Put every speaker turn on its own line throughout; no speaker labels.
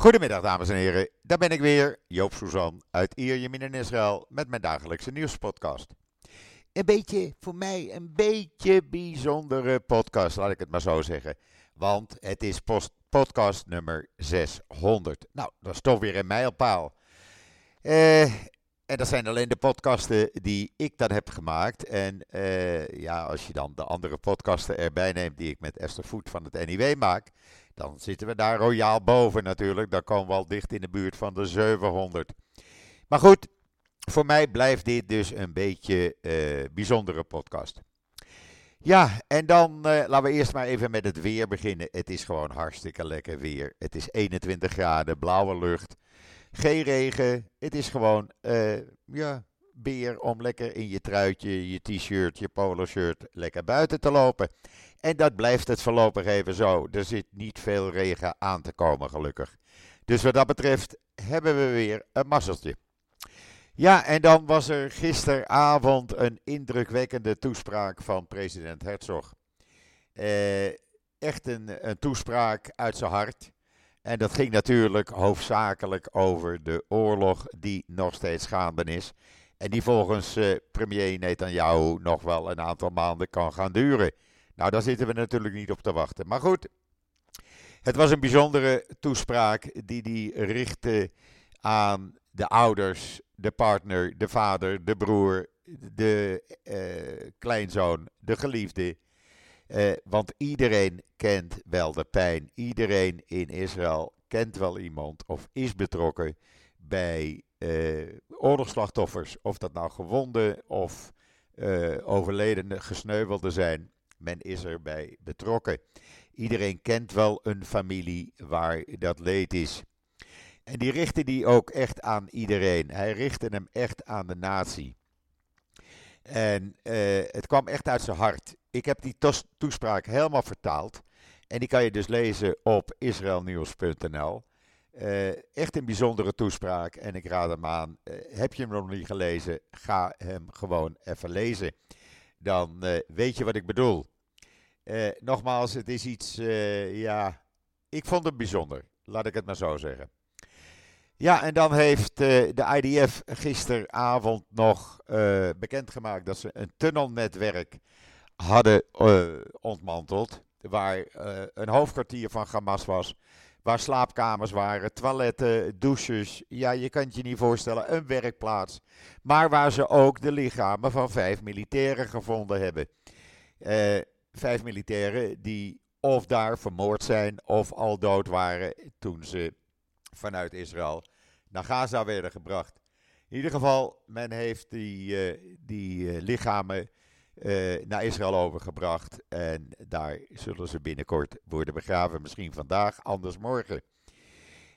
Goedemiddag dames en heren, daar ben ik weer, Joop Suzan uit Ierjemien in Israël met mijn dagelijkse nieuwspodcast. Een beetje, voor mij, een beetje bijzondere podcast, laat ik het maar zo zeggen. Want het is podcast nummer 600. Nou, dat is toch weer een mijlpaal. Eh, en dat zijn alleen de podcasten die ik dan heb gemaakt. En eh, ja, als je dan de andere podcasten erbij neemt die ik met Esther Voet van het NIW maak, dan zitten we daar royaal boven natuurlijk. Dan komen we al dicht in de buurt van de 700. Maar goed, voor mij blijft dit dus een beetje uh, bijzondere podcast. Ja, en dan uh, laten we eerst maar even met het weer beginnen. Het is gewoon hartstikke lekker weer. Het is 21 graden, blauwe lucht. Geen regen. Het is gewoon, uh, ja, beer om lekker in je truitje, je t-shirt, je polo shirt lekker buiten te lopen. En dat blijft het voorlopig even zo. Er zit niet veel regen aan te komen, gelukkig. Dus wat dat betreft hebben we weer een mazzeltje. Ja, en dan was er gisteravond een indrukwekkende toespraak van president Herzog. Eh, echt een, een toespraak uit zijn hart. En dat ging natuurlijk hoofdzakelijk over de oorlog die nog steeds gaande is. En die volgens uh, premier Netanyahu nog wel een aantal maanden kan gaan duren. Nou, daar zitten we natuurlijk niet op te wachten. Maar goed, het was een bijzondere toespraak die hij richtte aan de ouders, de partner, de vader, de broer, de uh, kleinzoon, de geliefde. Uh, want iedereen kent wel de pijn. Iedereen in Israël kent wel iemand of is betrokken bij uh, oorlogsslachtoffers. Of dat nou gewonden of uh, overledene, gesneuvelden zijn. Men is erbij betrokken. Iedereen kent wel een familie waar dat leed is. En die richtte die ook echt aan iedereen. Hij richtte hem echt aan de natie. En uh, het kwam echt uit zijn hart. Ik heb die toespraak helemaal vertaald. En die kan je dus lezen op israelnieuws.nl. Uh, echt een bijzondere toespraak en ik raad hem aan. Uh, heb je hem nog niet gelezen? Ga hem gewoon even lezen. Dan uh, weet je wat ik bedoel. nogmaals, het is iets, ja, ik vond het bijzonder. Laat ik het maar zo zeggen. Ja, en dan heeft de IDF gisteravond nog bekendgemaakt dat ze een tunnelnetwerk hadden ontmanteld. Waar een hoofdkwartier van Hamas was Waar slaapkamers waren, toiletten, douches. Ja, je kan je niet voorstellen, een werkplaats. Maar waar ze ook de lichamen van vijf militairen gevonden hebben. Uh, vijf militairen die of daar vermoord zijn of al dood waren toen ze vanuit Israël naar Gaza werden gebracht. In ieder geval, men heeft die, uh, die lichamen uh, naar Israël overgebracht. En daar zullen ze binnenkort worden begraven. Misschien vandaag, anders morgen.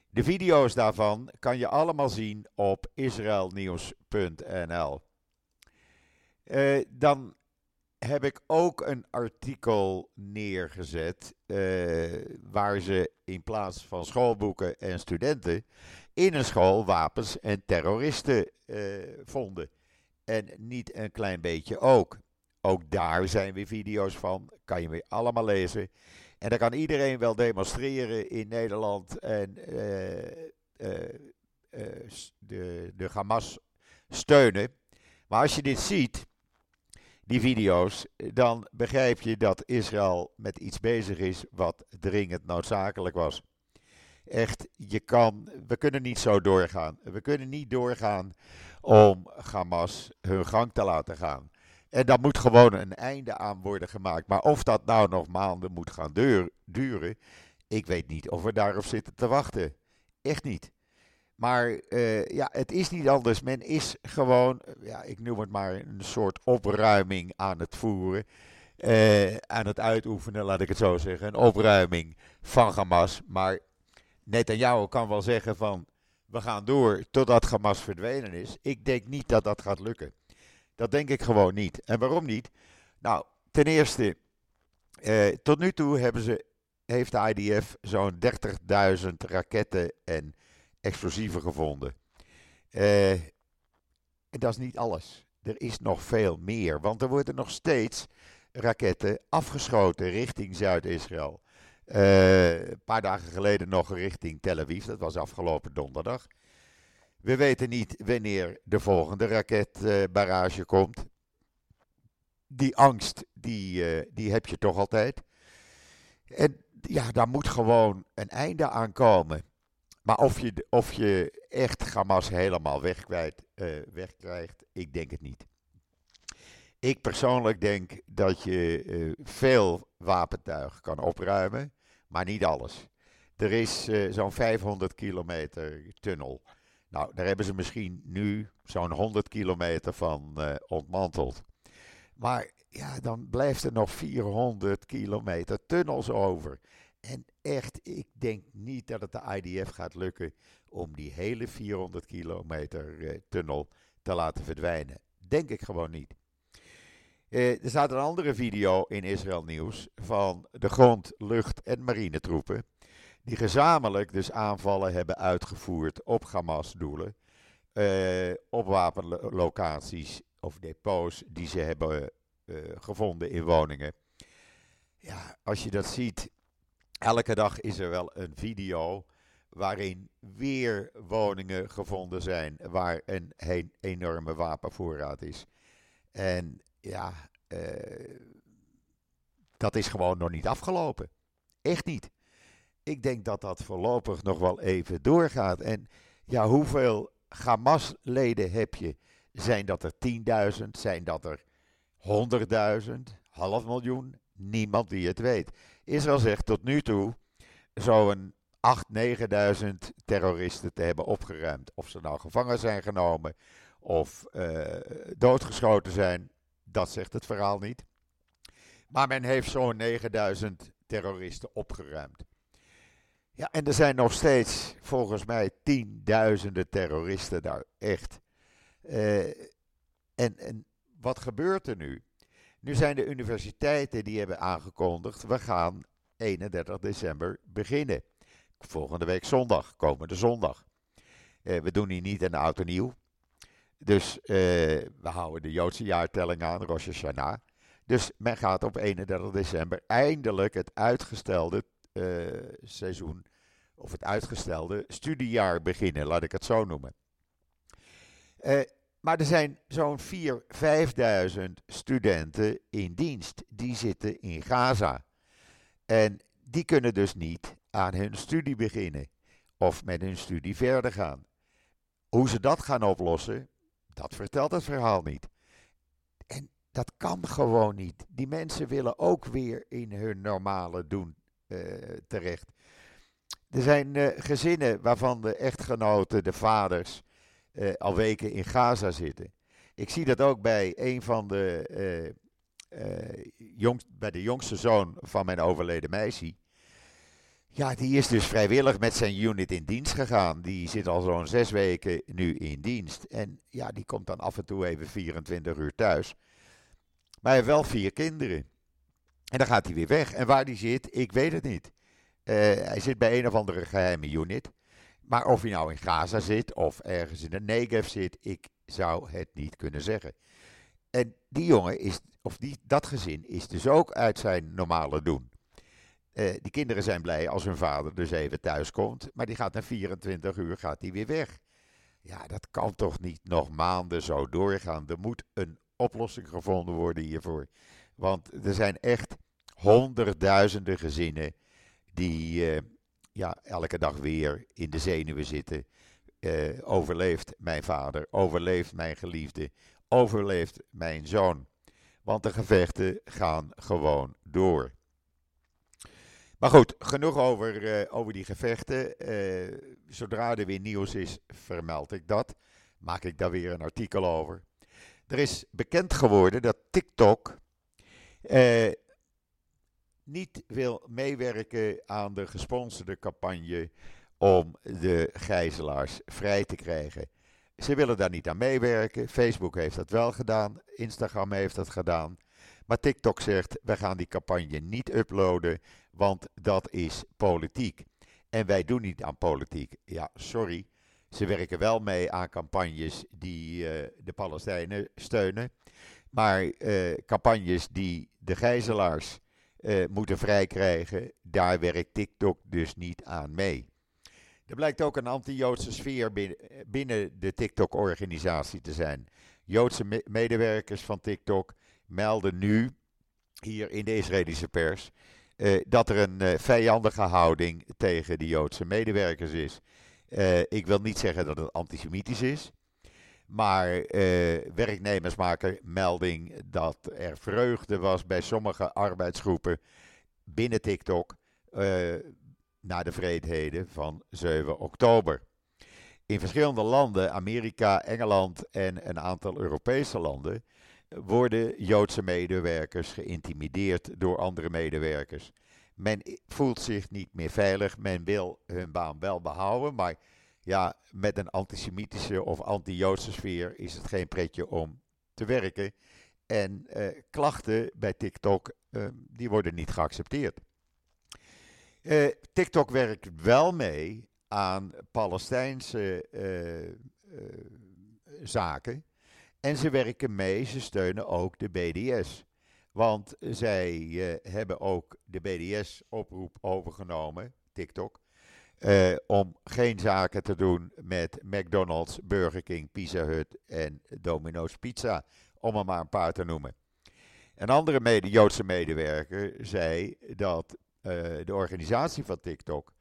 De video's daarvan kan je allemaal zien op israelnieuws.nl. Uh, dan heb ik ook een artikel neergezet uh, waar ze in plaats van schoolboeken en studenten in een school wapens en terroristen vonden. En niet een klein beetje ook. Ook daar zijn weer video's van. Kan je weer allemaal lezen. En dan kan iedereen wel demonstreren in Nederland en uh, uh, uh, de, de Hamas steunen. Maar als je dit ziet, die video's, dan begrijp je dat Israël met iets bezig is wat dringend noodzakelijk was. Echt, je kan, we kunnen niet zo doorgaan. We kunnen niet doorgaan om Hamas hun gang te laten gaan. En daar moet gewoon een einde aan worden gemaakt. Maar of dat nou nog maanden moet gaan duren, ik weet niet of we daarop zitten te wachten. Echt niet. Maar uh, ja, het is niet anders. Men is gewoon, ja, ik noem het maar een soort opruiming aan het voeren. Uh, aan het uitoefenen, laat ik het zo zeggen. Een opruiming van Hamas. Maar Netanyahu kan wel zeggen van, we gaan door totdat Hamas verdwenen is. Ik denk niet dat dat gaat lukken. Dat denk ik gewoon niet. En waarom niet? Nou, ten eerste, eh, tot nu toe hebben ze, heeft de IDF zo'n 30.000 raketten en explosieven gevonden. Eh, en dat is niet alles. Er is nog veel meer, want er worden nog steeds raketten afgeschoten richting Zuid-Israël. een paar dagen geleden nog richting Tel Aviv. Dat was afgelopen donderdag. We weten niet wanneer de volgende raketbarrage komt. Die angst, die, die heb je toch altijd. En ja, daar moet gewoon een einde aan komen. Maar of je, of je echt Hamas helemaal wegkwijt, uh, wegkrijgt, ik denk het niet. Ik persoonlijk denk dat je veel wapentuig kan opruimen, maar niet alles. Er is zo'n 500 kilometer tunnel. Nou, daar hebben ze misschien nu zo'n 100 kilometer van ontmanteld. Maar ja, dan blijft er nog 400 kilometer tunnels over. En echt, ik denk niet dat het de IDF gaat lukken om die hele 400 kilometer eh, tunnel te laten verdwijnen. Denk ik gewoon niet. Eh, er staat een andere video in Israël Nieuws van de grond, lucht en marinetroepen. Die gezamenlijk dus aanvallen hebben uitgevoerd op Hamas-doelen. Eh, op wapenlocaties of depots die ze hebben uh, gevonden in woningen. Ja, als je dat ziet, elke dag is er wel een video waarin weer woningen gevonden zijn waar een, enorme wapenvoorraad is. En ja, uh, dat is gewoon nog niet afgelopen. Echt niet. Ik denk dat dat voorlopig nog wel even doorgaat. En ja, hoeveel Hamas-leden heb je? Zijn dat er 10.000? Zijn dat er 100.000? Half miljoen? Niemand die het weet. Israël zegt tot nu toe zo'n 8.000, 9.000 terroristen te hebben opgeruimd. Of ze nou gevangen zijn genomen of uh, doodgeschoten zijn, dat zegt het verhaal niet. Maar men heeft zo'n 9000 terroristen opgeruimd. Ja, en er zijn nog steeds volgens mij tienduizenden terroristen daar, echt. Uh, en, en wat gebeurt er nu? Nu zijn de universiteiten die hebben aangekondigd, we gaan 31 december beginnen. Volgende week zondag, komende zondag. Uh, we doen hier niet een auto nieuw. Dus uh, we houden de Joodse jaartelling aan, Rosh Hashanah. Dus men gaat op 31 december eindelijk het uitgestelde seizoen, of het uitgestelde studiejaar beginnen, laat ik het zo noemen. Maar er zijn zo'n 4.000, 5.000 studenten in dienst. Die zitten in Gaza. En die kunnen dus niet aan hun studie beginnen. Of met hun studie verder gaan. Hoe ze dat gaan oplossen, dat vertelt het verhaal niet. En dat kan gewoon niet. Die mensen willen ook weer in hun normale doen terecht. Er zijn uh, gezinnen waarvan de echtgenoten, de vaders, uh, al weken in Gaza zitten. Ik zie dat ook bij een van de, uh, bij de jongste zoon van mijn overleden meisje. Ja, die is dus vrijwillig met zijn unit in dienst gegaan. Die zit al zo'n zes weken nu in dienst. En ja, die komt dan af en toe even 24 uur thuis. Maar hij heeft wel vier kinderen. En dan gaat hij weer weg. En waar die zit, ik weet het niet. hij zit bij een of andere geheime unit. Maar of hij nou in Gaza zit of ergens in de Negev zit, ik zou het niet kunnen zeggen. En die jongen is, of die, dat gezin is dus ook uit zijn normale doen. Uh, die kinderen zijn blij als hun vader dus even thuis komt, maar die gaat na 24 uur gaat hij weer weg. Ja, dat kan toch niet nog maanden zo doorgaan. Er moet een oplossing gevonden worden hiervoor. Want er zijn echt honderdduizenden gezinnen die, uh, ja, elke dag weer in de zenuwen zitten. Uh, overleeft mijn vader, overleeft mijn geliefde, overleeft mijn zoon. Want de gevechten gaan gewoon door. Maar goed, genoeg over, uh, over die gevechten. Zodra er weer nieuws is, vermeld ik dat. Maak ik daar weer een artikel over. Er is bekend geworden dat TikTok niet wil meewerken aan de gesponsorde campagne om de gijzelaars vrij te krijgen. Ze willen daar niet aan meewerken. Facebook heeft dat wel gedaan, Instagram heeft dat gedaan. Maar TikTok zegt: we gaan die campagne niet uploaden, want dat is politiek. En wij doen niet aan politiek. Ja, sorry. Ze werken wel mee aan campagnes die uh, de Palestijnen steunen. Maar uh, campagnes die de gijzelaars moeten vrijkrijgen. Daar werkt TikTok dus niet aan mee. Er blijkt ook een anti-Joodse sfeer binnen de TikTok-organisatie te zijn. Joodse medewerkers van TikTok melden nu, hier in de Israëlische pers, uh, dat er een uh, vijandige houding tegen de Joodse medewerkers is. Uh, ik wil niet zeggen dat het antisemitisch is, maar werknemers maken melding dat er vreugde was bij sommige arbeidsgroepen binnen TikTok na de vreedheden van 7 oktober. In verschillende landen, Amerika, Engeland en een aantal Europese landen, worden Joodse medewerkers geïntimideerd door andere medewerkers. Men voelt zich niet meer veilig, men wil hun baan wel behouden, maar ja, met een antisemitische of anti-Joodse sfeer is het geen pretje om te werken. En eh, klachten bij TikTok, eh, die worden niet geaccepteerd. Eh, TikTok werkt wel mee aan Palestijnse eh, zaken. En ze werken mee, ze steunen ook de BDS. Want zij hebben ook de BDS-oproep overgenomen, TikTok. Uh, om geen zaken te doen met McDonald's, Burger King, Pizza Hut en Domino's Pizza. Om er maar een paar te noemen. Een andere mede Joodse medewerker zei dat uh, de organisatie van TikTok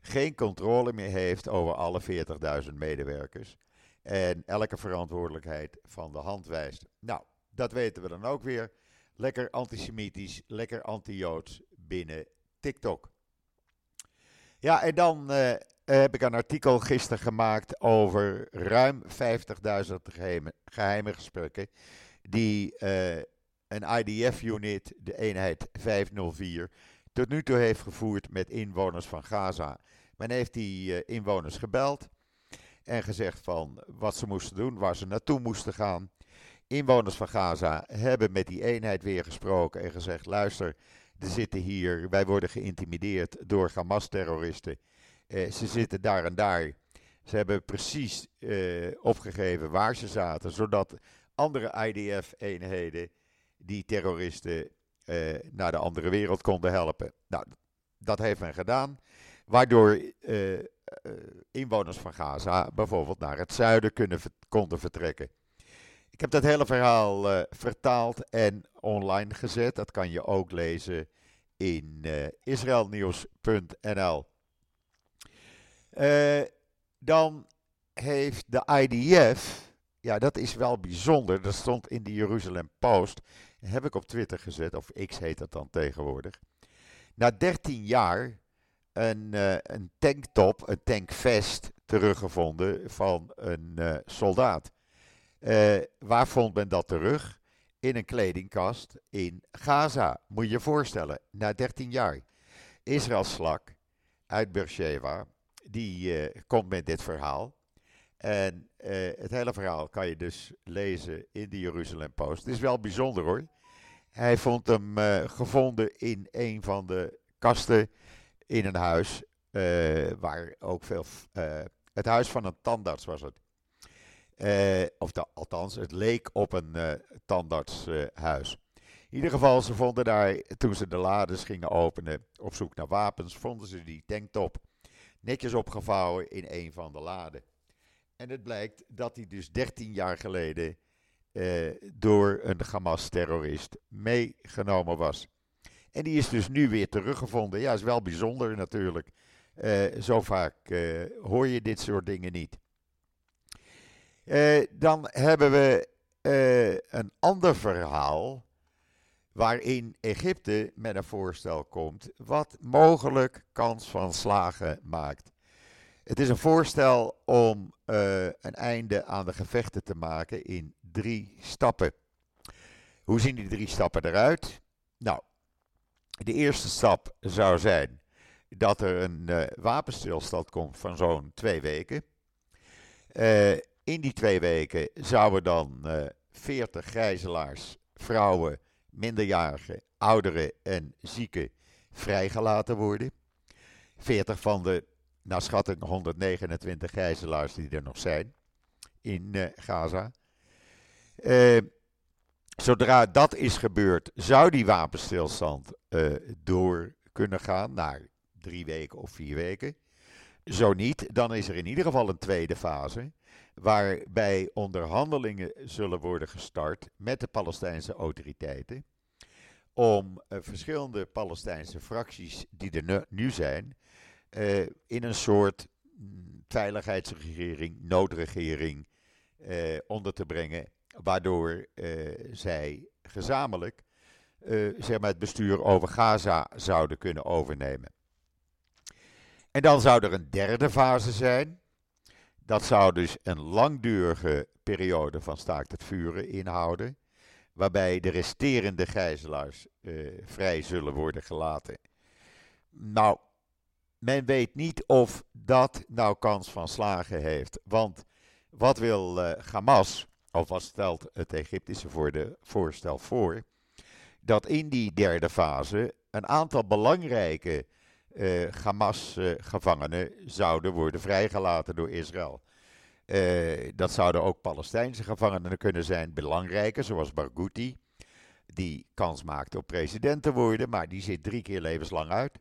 geen controle meer heeft over alle 40.000 medewerkers. En elke verantwoordelijkheid van de hand wijst. Nou, dat weten we dan ook weer. Lekker antisemitisch, lekker anti-Joods binnen TikTok. Ja, en dan uh, heb ik een artikel gisteren gemaakt over ruim 50.000 geheime, gesprekken die uh, een IDF-unit, de eenheid 504, tot nu toe heeft gevoerd met inwoners van Gaza. Men heeft die uh, inwoners gebeld en gezegd van wat ze moesten doen, waar ze naartoe moesten gaan. Inwoners van Gaza hebben met die eenheid weer gesproken en gezegd: luister, er zitten hier, wij worden geïntimideerd door Hamas-terroristen. Eh, ze zitten daar en daar. Ze hebben precies eh, opgegeven waar ze zaten, zodat andere IDF-eenheden die terroristen eh, naar de andere wereld konden helpen. Nou, dat heeft men gedaan, waardoor inwoners van Gaza bijvoorbeeld naar het zuiden konden vertrekken. Ik heb dat hele verhaal uh, vertaald en online gezet. Dat kan je ook lezen in uh, israelnieuws.nl. Uh, dan heeft de IDF, ja dat is wel bijzonder, dat stond in de Jeruzalem Post, heb ik op Twitter gezet, of X heet dat dan tegenwoordig. Na 13 jaar een, een tanktop, een tankvest teruggevonden van een soldaat. Uh, waar vond men dat terug? In een kledingkast in Gaza. Moet je je voorstellen, na 13 jaar. Israëls slak uit Beersheba, die komt met dit verhaal. En het hele verhaal kan je dus lezen in de Jeruzalem Post. Het is wel bijzonder hoor. Hij vond hem gevonden in een van de kasten in een huis waar ook veel. Het huis van een tandarts was het. Uh, of althans, het leek op een tandartshuis. in ieder geval, ze vonden daar, toen ze de lades gingen openen op zoek naar wapens, vonden ze die tanktop netjes opgevouwen in een van de laden. En het blijkt dat hij dus 13 jaar geleden door een Hamas-terrorist meegenomen was. En die is dus nu weer teruggevonden. Ja, is wel bijzonder natuurlijk. Uh, zo vaak uh, hoor je dit soort dingen niet. Uh, dan hebben we een ander verhaal. Waarin Egypte met een voorstel komt. wat mogelijk kans van slagen maakt. Het is een voorstel om een einde aan de gevechten te maken in drie stappen. Hoe zien die drie stappen eruit? Nou, de eerste stap zou zijn dat er een wapenstilstand komt van zo'n twee weken. Uh, in die twee weken zouden dan uh, eh, 40 gijzelaars, vrouwen, minderjarigen, ouderen en zieken vrijgelaten worden. 40 van de, naar schatting, 129 gijzelaars die er nog zijn in Gaza. zodra dat is gebeurd, zou die wapenstilstand door kunnen gaan naar drie weken of vier weken. Zo niet, dan is er in ieder geval een tweede fase waarbij onderhandelingen zullen worden gestart met de Palestijnse autoriteiten om uh, verschillende Palestijnse fracties die er nu zijn, uh, in een soort mm, veiligheidsregering, noodregering uh, onder te brengen, waardoor zij gezamenlijk zeg maar het bestuur over Gaza zouden kunnen overnemen. En dan zou er een derde fase zijn. Dat zou dus een langdurige periode van staakt het vuren inhouden waarbij de resterende gijzelaars uh, vrij zullen worden gelaten. Nou, men weet niet of dat nou kans van slagen heeft. Want wat wil uh, Hamas, of wat stelt het Egyptische voor de voorstel voor, dat in die derde fase een aantal belangrijke uh, Hamas-gevangenen zouden worden vrijgelaten door Israël. Uh, dat zouden ook Palestijnse gevangenen kunnen zijn, belangrijke, zoals Barghouti, die kans maakte op president te worden, maar die zit drie keer levenslang uit.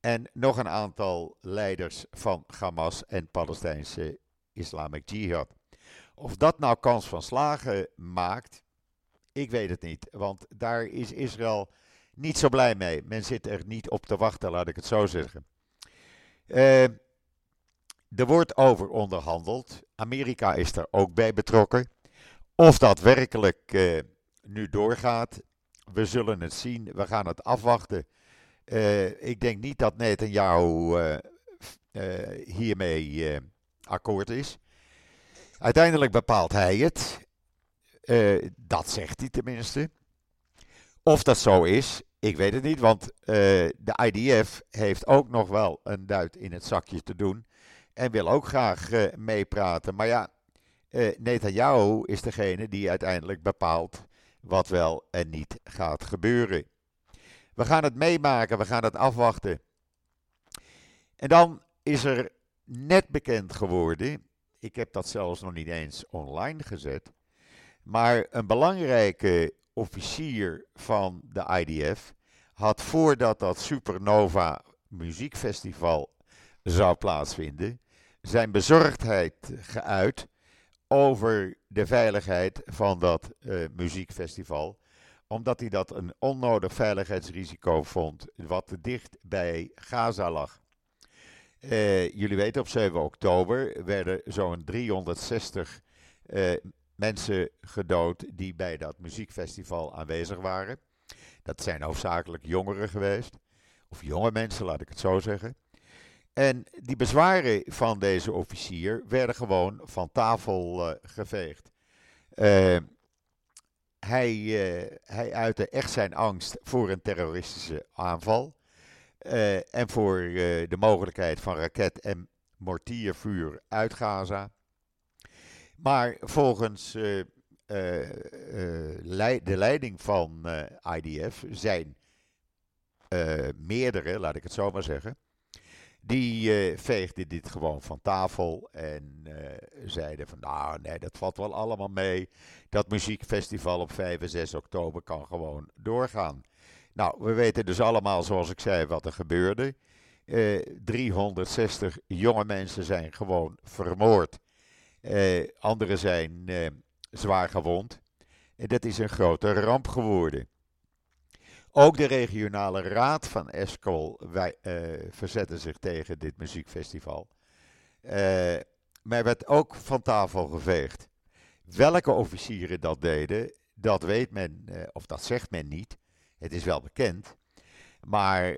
En nog een aantal leiders van Hamas en Palestijnse Islamic Jihad. Of dat nou kans van slagen maakt, ik weet het niet, want daar is Israël niet zo blij mee. Men zit er niet op te wachten, laat ik het zo zeggen. Uh, er wordt over onderhandeld. Amerika is er ook bij betrokken. Of dat werkelijk uh, nu doorgaat, we zullen het zien. We gaan het afwachten. Uh, ik denk niet dat Netanyahu hiermee akkoord is. Uiteindelijk bepaalt hij het. dat zegt hij tenminste. Of dat zo is, ik weet het niet, want de IDF heeft ook nog wel een duit in het zakje te doen. En wil ook graag uh, meepraten. Maar ja, uh, Netanyahu is degene die uiteindelijk bepaalt wat wel en niet gaat gebeuren. We gaan het meemaken, we gaan het afwachten. En dan is er net bekend geworden, ik heb dat zelfs nog niet eens online gezet, maar een belangrijke officier van de IDF had voordat dat Supernova muziekfestival zou plaatsvinden, zijn bezorgdheid geuit over de veiligheid van dat uh, muziekfestival. Omdat hij dat een onnodig veiligheidsrisico vond, wat te dicht bij Gaza lag. Uh, jullie weten, op 7 oktober werden zo'n 360 uh, mensen gedood die bij dat muziekfestival aanwezig waren. Dat zijn hoofdzakelijk jongeren geweest. Of jonge mensen, laat ik het zo zeggen. En die bezwaren van deze officier werden gewoon van tafel uh, geveegd. Uh, hij, uh, hij uitte echt zijn angst voor een terroristische aanval. en voor de mogelijkheid van raket- en mortiervuur uit Gaza. Maar volgens de leiding van IDF zijn meerdere, laat ik het zo maar zeggen die veegden dit gewoon van tafel en zeiden van nou nee, dat valt wel allemaal mee. Dat muziekfestival op 5 en 6 oktober kan gewoon doorgaan. Nou, we weten dus allemaal, zoals ik zei, wat er gebeurde. Uh, eh, 360 jonge mensen zijn gewoon vermoord. Anderen zijn zwaar gewond. En dat is een grote ramp geworden. Ook de regionale raad van Escol wij, uh, verzetten zich tegen dit muziekfestival. Uh, maar werd ook van tafel geveegd. Welke officieren dat deden, dat weet men, of dat zegt men niet. Het is wel bekend. Maar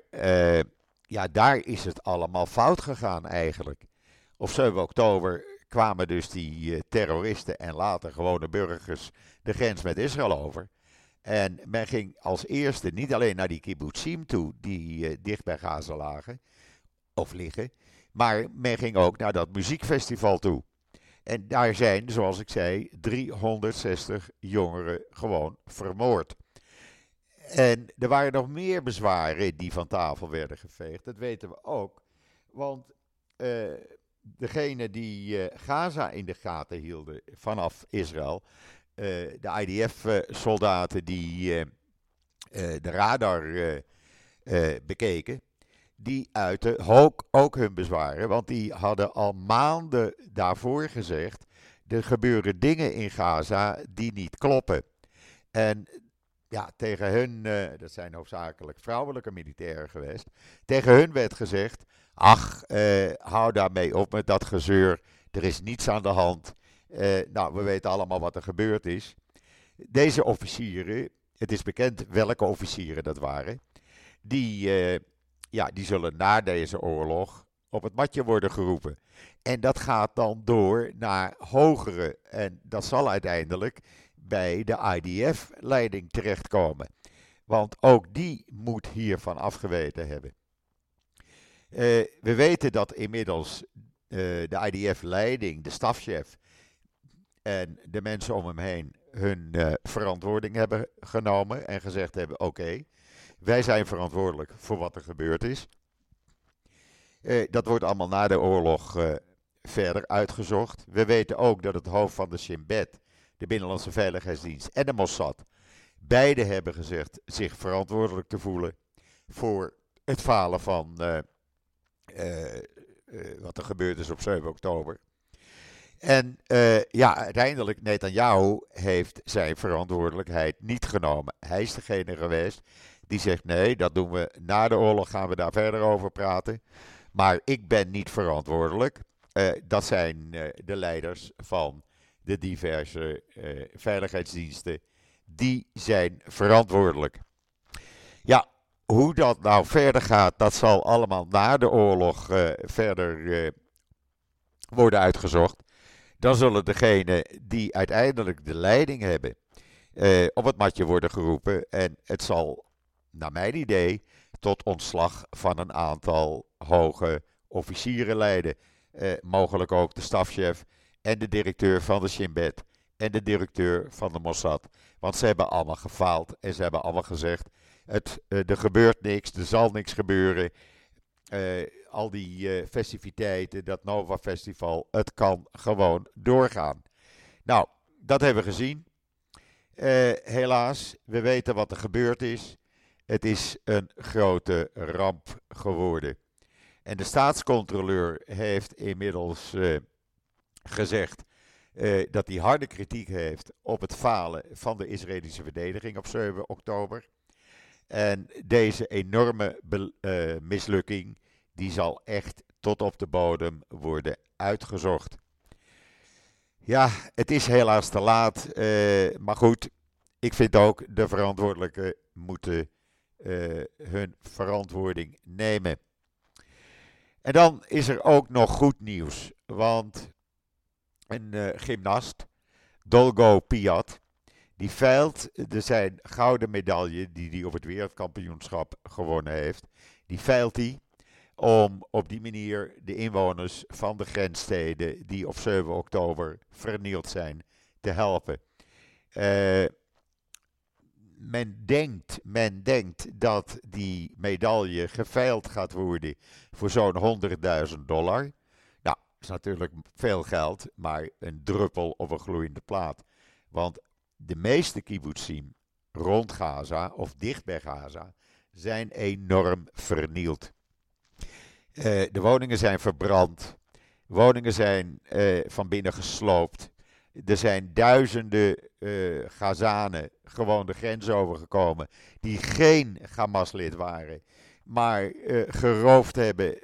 ja, daar is het allemaal fout gegaan eigenlijk. Op 7 oktober kwamen dus die terroristen en later gewone burgers de grens met Israël over. En men ging als eerste niet alleen naar die kibbutzim toe, die uh, dicht bij Gaza lagen, of liggen, maar men ging ook naar dat muziekfestival toe. En daar zijn, zoals ik zei, 360 jongeren gewoon vermoord. En er waren nog meer bezwaren die van tafel werden geveegd, dat weten we ook. Want uh, degene die uh, Gaza in de gaten hielden vanaf Israël, de IDF-soldaten die de radar bekeken, die uiten ook, ook hun bezwaren. Want die hadden al maanden daarvoor gezegd: er gebeuren dingen in Gaza die niet kloppen. En ja, tegen hun, uh, dat zijn hoofdzakelijk vrouwelijke militairen geweest, tegen hun werd gezegd: ach, uh, hou daarmee op met dat gezeur, er is niets aan de hand. Uh, nou, we weten allemaal wat er gebeurd is. Deze officieren, het is bekend welke officieren dat waren, die, ja, die zullen na deze oorlog op het matje worden geroepen. En dat gaat dan door naar hogere. En dat zal uiteindelijk bij de IDF-leiding terechtkomen. Want ook die moet hiervan afgeweten hebben. Uh, we weten dat inmiddels uh, de IDF-leiding, de stafchef en de mensen om hem heen hun uh, verantwoording hebben genomen en gezegd hebben: oké, wij zijn verantwoordelijk voor wat er gebeurd is. dat wordt allemaal na de oorlog verder uitgezocht. We weten ook dat het hoofd van de Shin Bet de Binnenlandse Veiligheidsdienst en de Mossad, beide hebben gezegd zich verantwoordelijk te voelen voor het falen van uh, uh, uh, wat er gebeurd is op 7 oktober. En ja, uiteindelijk, Netanyahu heeft zijn verantwoordelijkheid niet genomen. Hij is degene geweest die zegt: nee, dat doen we na de oorlog, gaan we daar verder over praten. Maar ik ben niet verantwoordelijk. dat zijn de leiders van de diverse uh, veiligheidsdiensten, die zijn verantwoordelijk. Ja, hoe dat nou verder gaat, dat zal allemaal na de oorlog uh, verder uh, worden uitgezocht. Dan zullen degenen die uiteindelijk de leiding hebben op het matje worden geroepen. En het zal, naar mijn idee, tot ontslag van een aantal hoge officieren leiden. mogelijk ook de stafchef en de directeur van de Shin Bet en de directeur van de Mossad. Want ze hebben allemaal gefaald en ze hebben allemaal gezegd: het, uh, er gebeurt niks, er zal niks gebeuren. Uh, al die uh, festiviteiten, dat Nova Festival, het kan gewoon doorgaan. Nou, dat hebben we gezien. helaas, we weten wat er gebeurd is. Het is een grote ramp geworden. En de staatscontroleur heeft inmiddels gezegd uh, dat hij harde kritiek heeft op het falen van de Israëlische verdediging op 7 oktober. En deze enorme uh, mislukking, die zal echt tot op de bodem worden uitgezocht. Ja, het is helaas te laat, uh, maar goed, ik vind ook de verantwoordelijken moeten hun verantwoording nemen. En dan is er ook nog goed nieuws, want een uh, gymnast, Dolgo Piat, die veilt de zijn gouden medaille die hij op het wereldkampioenschap gewonnen heeft, die veilt hij om op die manier de inwoners van de grenssteden die op 7 oktober vernield zijn te helpen. Uh, men denkt, men denkt dat die medaille geveild gaat worden voor zo'n 100.000 dollar natuurlijk veel geld, maar een druppel op een gloeiende plaat. Want de meeste kibbutzim rond Gaza of dicht bij Gaza zijn enorm vernield. Uh, de woningen zijn verbrand. Woningen zijn uh, van binnen gesloopt. Er zijn duizenden uh, Gazanen gewoon de grens overgekomen. die geen Hamas-lid waren. maar geroofd hebben.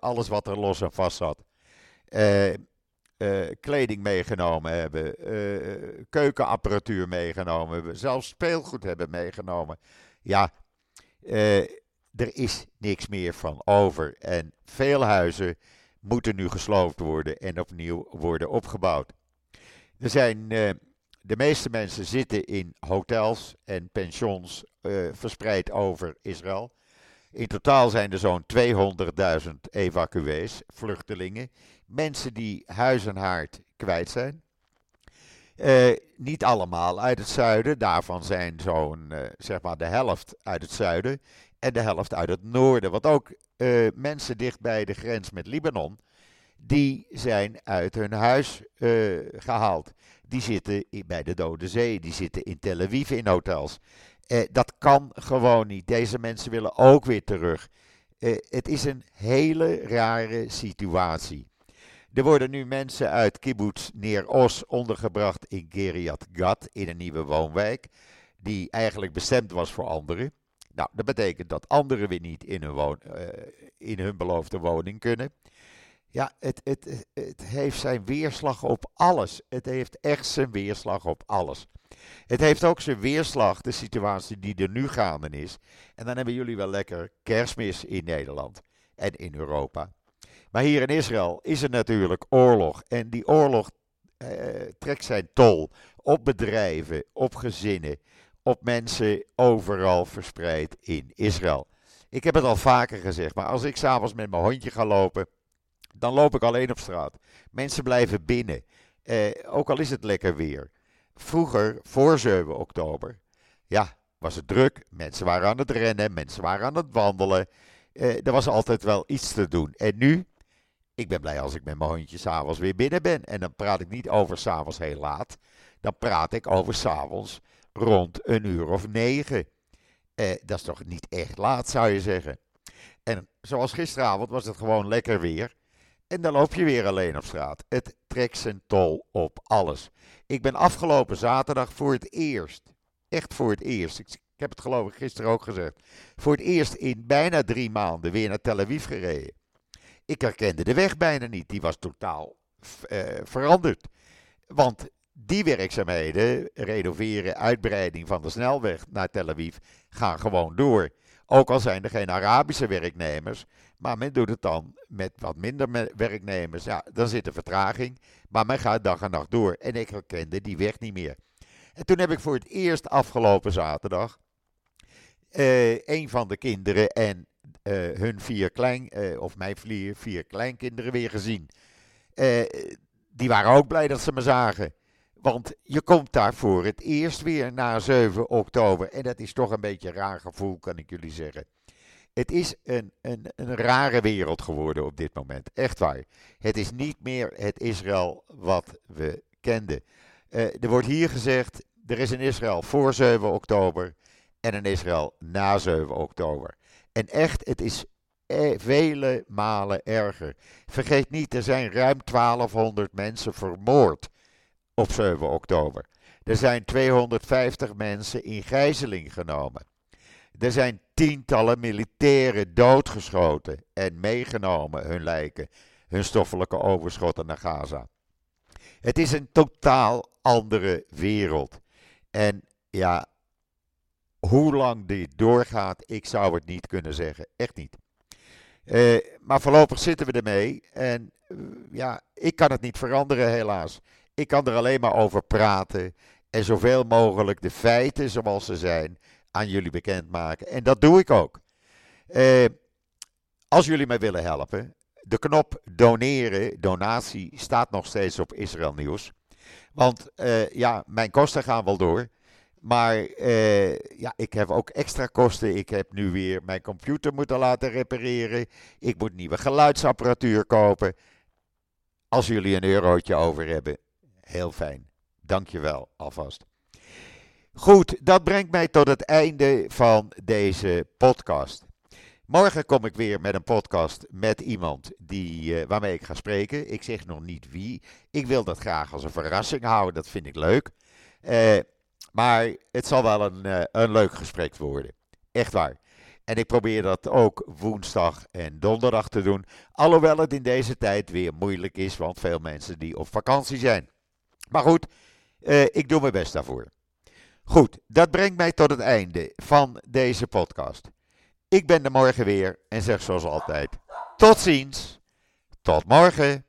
alles wat er los en vast zat. Uh, kleding meegenomen hebben, uh, keukenapparatuur meegenomen hebben, zelfs speelgoed hebben meegenomen. Ja, er is niks meer van over. En veel huizen moeten nu gesloopt worden en opnieuw worden opgebouwd. Er zijn, de meeste mensen zitten in hotels en pensions verspreid over Israël. In totaal zijn er zo'n 200.000 evacuees, vluchtelingen, mensen die huis en haard kwijt zijn. Uh, niet allemaal uit het zuiden, daarvan zijn zo'n uh, zeg maar de helft uit het zuiden en de helft uit het noorden. Want ook uh, mensen dicht bij de grens met Libanon, die zijn uit hun huis gehaald. Die zitten bij de Dode Zee, die zitten in Tel Aviv in hotels. Dat kan gewoon niet. Deze mensen willen ook weer terug. Het is een hele rare situatie. Er worden nu mensen uit kibbutz Neer Os ondergebracht in Geriat Gat, in een nieuwe woonwijk, die eigenlijk bestemd was voor anderen. Nou, dat betekent dat anderen weer niet in hun, woon, uh, in hun beloofde woning kunnen. Ja, het, het, het heeft zijn weerslag op alles. Het heeft echt zijn weerslag op alles. Het heeft ook zijn weerslag, de situatie die er nu gaande is. En dan hebben jullie wel lekker kerstmis in Nederland en in Europa. Maar hier in Israël is er natuurlijk oorlog. En die oorlog eh, trekt zijn tol op bedrijven, op gezinnen, op mensen overal verspreid in Israël. Ik heb het al vaker gezegd, maar als ik s'avonds met mijn hondje ga lopen, dan loop ik alleen op straat. Mensen blijven binnen, eh, ook al is het lekker weer. Vroeger, voor 7 oktober, ja, was het druk. Mensen waren aan het rennen, mensen waren aan het wandelen. Eh, er was altijd wel iets te doen. En nu, ik ben blij als ik met mijn hondje s'avonds weer binnen ben. En dan praat ik niet over s'avonds heel laat. Dan praat ik over s'avonds rond een uur of negen. Eh, dat is toch niet echt laat, zou je zeggen. En zoals gisteravond was het gewoon lekker weer. En dan loop je weer alleen op straat. Het trekt zijn tol op alles. Ik ben afgelopen zaterdag voor het eerst, echt voor het eerst, ik, ik heb het geloof ik gisteren ook gezegd, voor het eerst in bijna drie maanden weer naar Tel Aviv gereden. Ik herkende de weg bijna niet, die was totaal uh, veranderd. Want die werkzaamheden, renoveren, uitbreiding van de snelweg naar Tel Aviv, gaan gewoon door. Ook al zijn er geen Arabische werknemers, maar men doet het dan met wat minder werknemers. Ja, dan zit er vertraging, maar men gaat dag en nacht door. En ik herkende die weg niet meer. En toen heb ik voor het eerst afgelopen zaterdag uh, een van de kinderen en hun vier klein, uh, of mijn vier, vier kleinkinderen weer gezien. die waren ook blij dat ze me zagen. Want je komt daar voor het eerst weer na 7 oktober. En dat is toch een beetje een raar gevoel, kan ik jullie zeggen. Het is een, een, een rare wereld geworden op dit moment. Echt waar. Het is niet meer het Israël wat we kenden. Er wordt hier gezegd, er is een Israël voor 7 oktober en een Israël na 7 oktober. En echt, het is e vele malen erger. Vergeet niet, er zijn ruim 1200 mensen vermoord op 7 oktober. Er zijn 250 mensen in gijzeling genomen. Er zijn tientallen militairen doodgeschoten en meegenomen, hun lijken, hun stoffelijke overschotten naar Gaza. Het is een totaal andere wereld. En ja, hoe lang dit doorgaat, ik zou het niet kunnen zeggen. Echt niet. Uh, maar voorlopig zitten we ermee. En uh, ja, ik kan het niet veranderen, helaas. Ik kan er alleen maar over praten. En zoveel mogelijk de feiten zoals ze zijn aan jullie bekendmaken. En dat doe ik ook. Uh, als jullie mij willen helpen, de knop doneren, donatie, staat nog steeds op Israël Nieuws. Want ja, mijn kosten gaan wel door. Maar uh, ja, ik heb ook extra kosten. Ik heb nu weer mijn computer moeten laten repareren. Ik moet nieuwe geluidsapparatuur kopen. Als jullie een eurotje over hebben, heel fijn. Dankjewel alvast. Goed, dat brengt mij tot het einde van deze podcast. Morgen kom ik weer met een podcast met iemand die, uh, waarmee ik ga spreken. Ik zeg nog niet wie. Ik wil dat graag als een verrassing houden, dat vind ik leuk. Uh, maar het zal wel een, uh, een leuk gesprek worden. Echt waar. En ik probeer dat ook woensdag en donderdag te doen. Alhoewel het in deze tijd weer moeilijk is, want veel mensen die op vakantie zijn. Maar goed, ik doe mijn best daarvoor. Goed, dat brengt mij tot het einde van deze podcast. Ik ben er morgen weer en zeg zoals altijd: tot ziens, tot morgen.